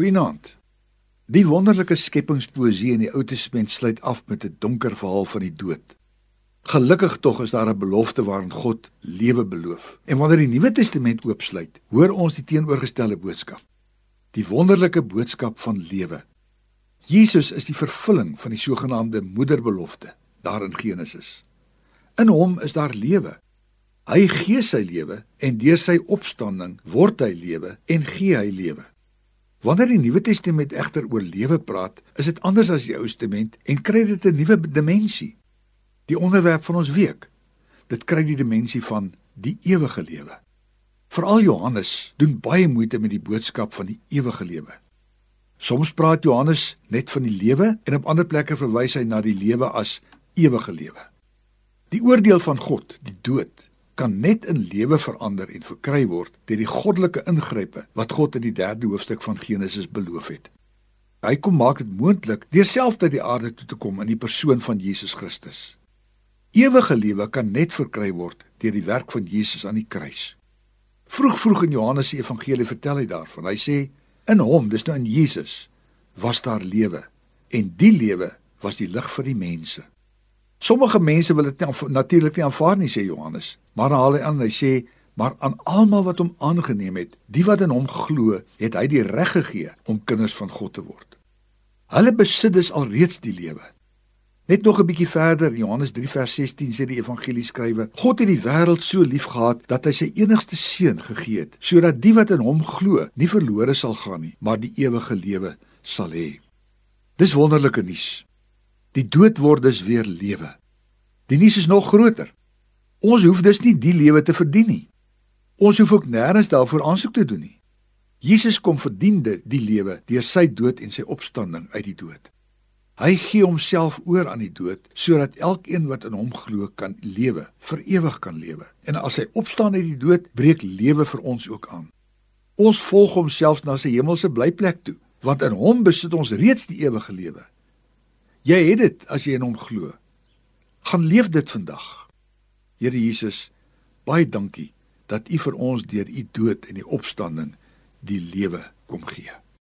Goeienaand. Die wonderlike skepingspoesie in die Ou Testament sluit af met 'n donker verhaal van die dood. Gelukkig tog is daar 'n belofte waarin God lewe beloof. En wanneer die Nuwe Testament oopsluit, hoor ons die teenoorgestelde boodskap. Die wonderlike boodskap van lewe. Jesus is die vervulling van die sogenaamde moederbelofte daar in Genesis. In hom is daar lewe. Hy gee sy lewe en deur sy opstanding word hy lewe en gee hy lewe. Wanneer die Nuwe Testament egter oor lewe praat, is dit anders as die Ou Testament en kry dit 'n nuwe dimensie. Die onderwerp van ons week, dit kry die dimensie van die ewige lewe. Veral Johannes doen baie moeite met die boodskap van die ewige lewe. Soms praat Johannes net van die lewe en op ander plekke verwys hy na die lewe as ewige lewe. Die oordeel van God, die dood, kan net in lewe verander en verkry word deur die goddelike ingrype wat God in die 3de hoofstuk van Genesis beloof het. Hy kom maak dit moontlik deur self tot die aarde toe te kom in die persoon van Jesus Christus. Ewige lewe kan net verkry word deur die werk van Jesus aan die kruis. Vroeg vroeg in Johannes se evangelie vertel hy daarvan. Hy sê In hom, dis nou in Jesus, was daar lewe en die lewe was die lig vir die mense. Sommige mense wil dit natuurlik nie aanvaar nie sê Johannes, maar haal hy aan hy sê maar aan almal wat hom aangeneem het, die wat in hom glo, het hy die reg gegee om kinders van God te word. Hulle besit dus alreeds die lewe. Net nog 'n bietjie verder, Johannes 3 vers 16 sê die evangelieskrywer: God het die wêreld so liefgehad dat hy sy enigste seun gegee het, sodat die wat in hom glo, nie verlore sal gaan nie, maar die ewige lewe sal hê. Dis wonderlike nuus. Die dood word dus weer lewe. Die nuus is nog groter. Ons hoef dus nie die lewe te verdien nie. Ons hoef ook nêrens daarvoor aansoek te doen nie. Jesus kom verdiende die lewe deur sy dood en sy opstanding uit die dood. Hy gee homself oor aan die dood sodat elkeen wat in hom glo kan lewe, vir ewig kan lewe. En as hy opstaan uit die dood, breek lewe vir ons ook aan. Ons volg hom selfs na sy hemelse blyplek toe, want in hom besit ons reeds die ewige lewe. Jy het dit as jy in hom glo. Gaan leef dit vandag. Here Jesus, baie dankie dat U vir ons deur U dood en die opstanding die lewe kom gee.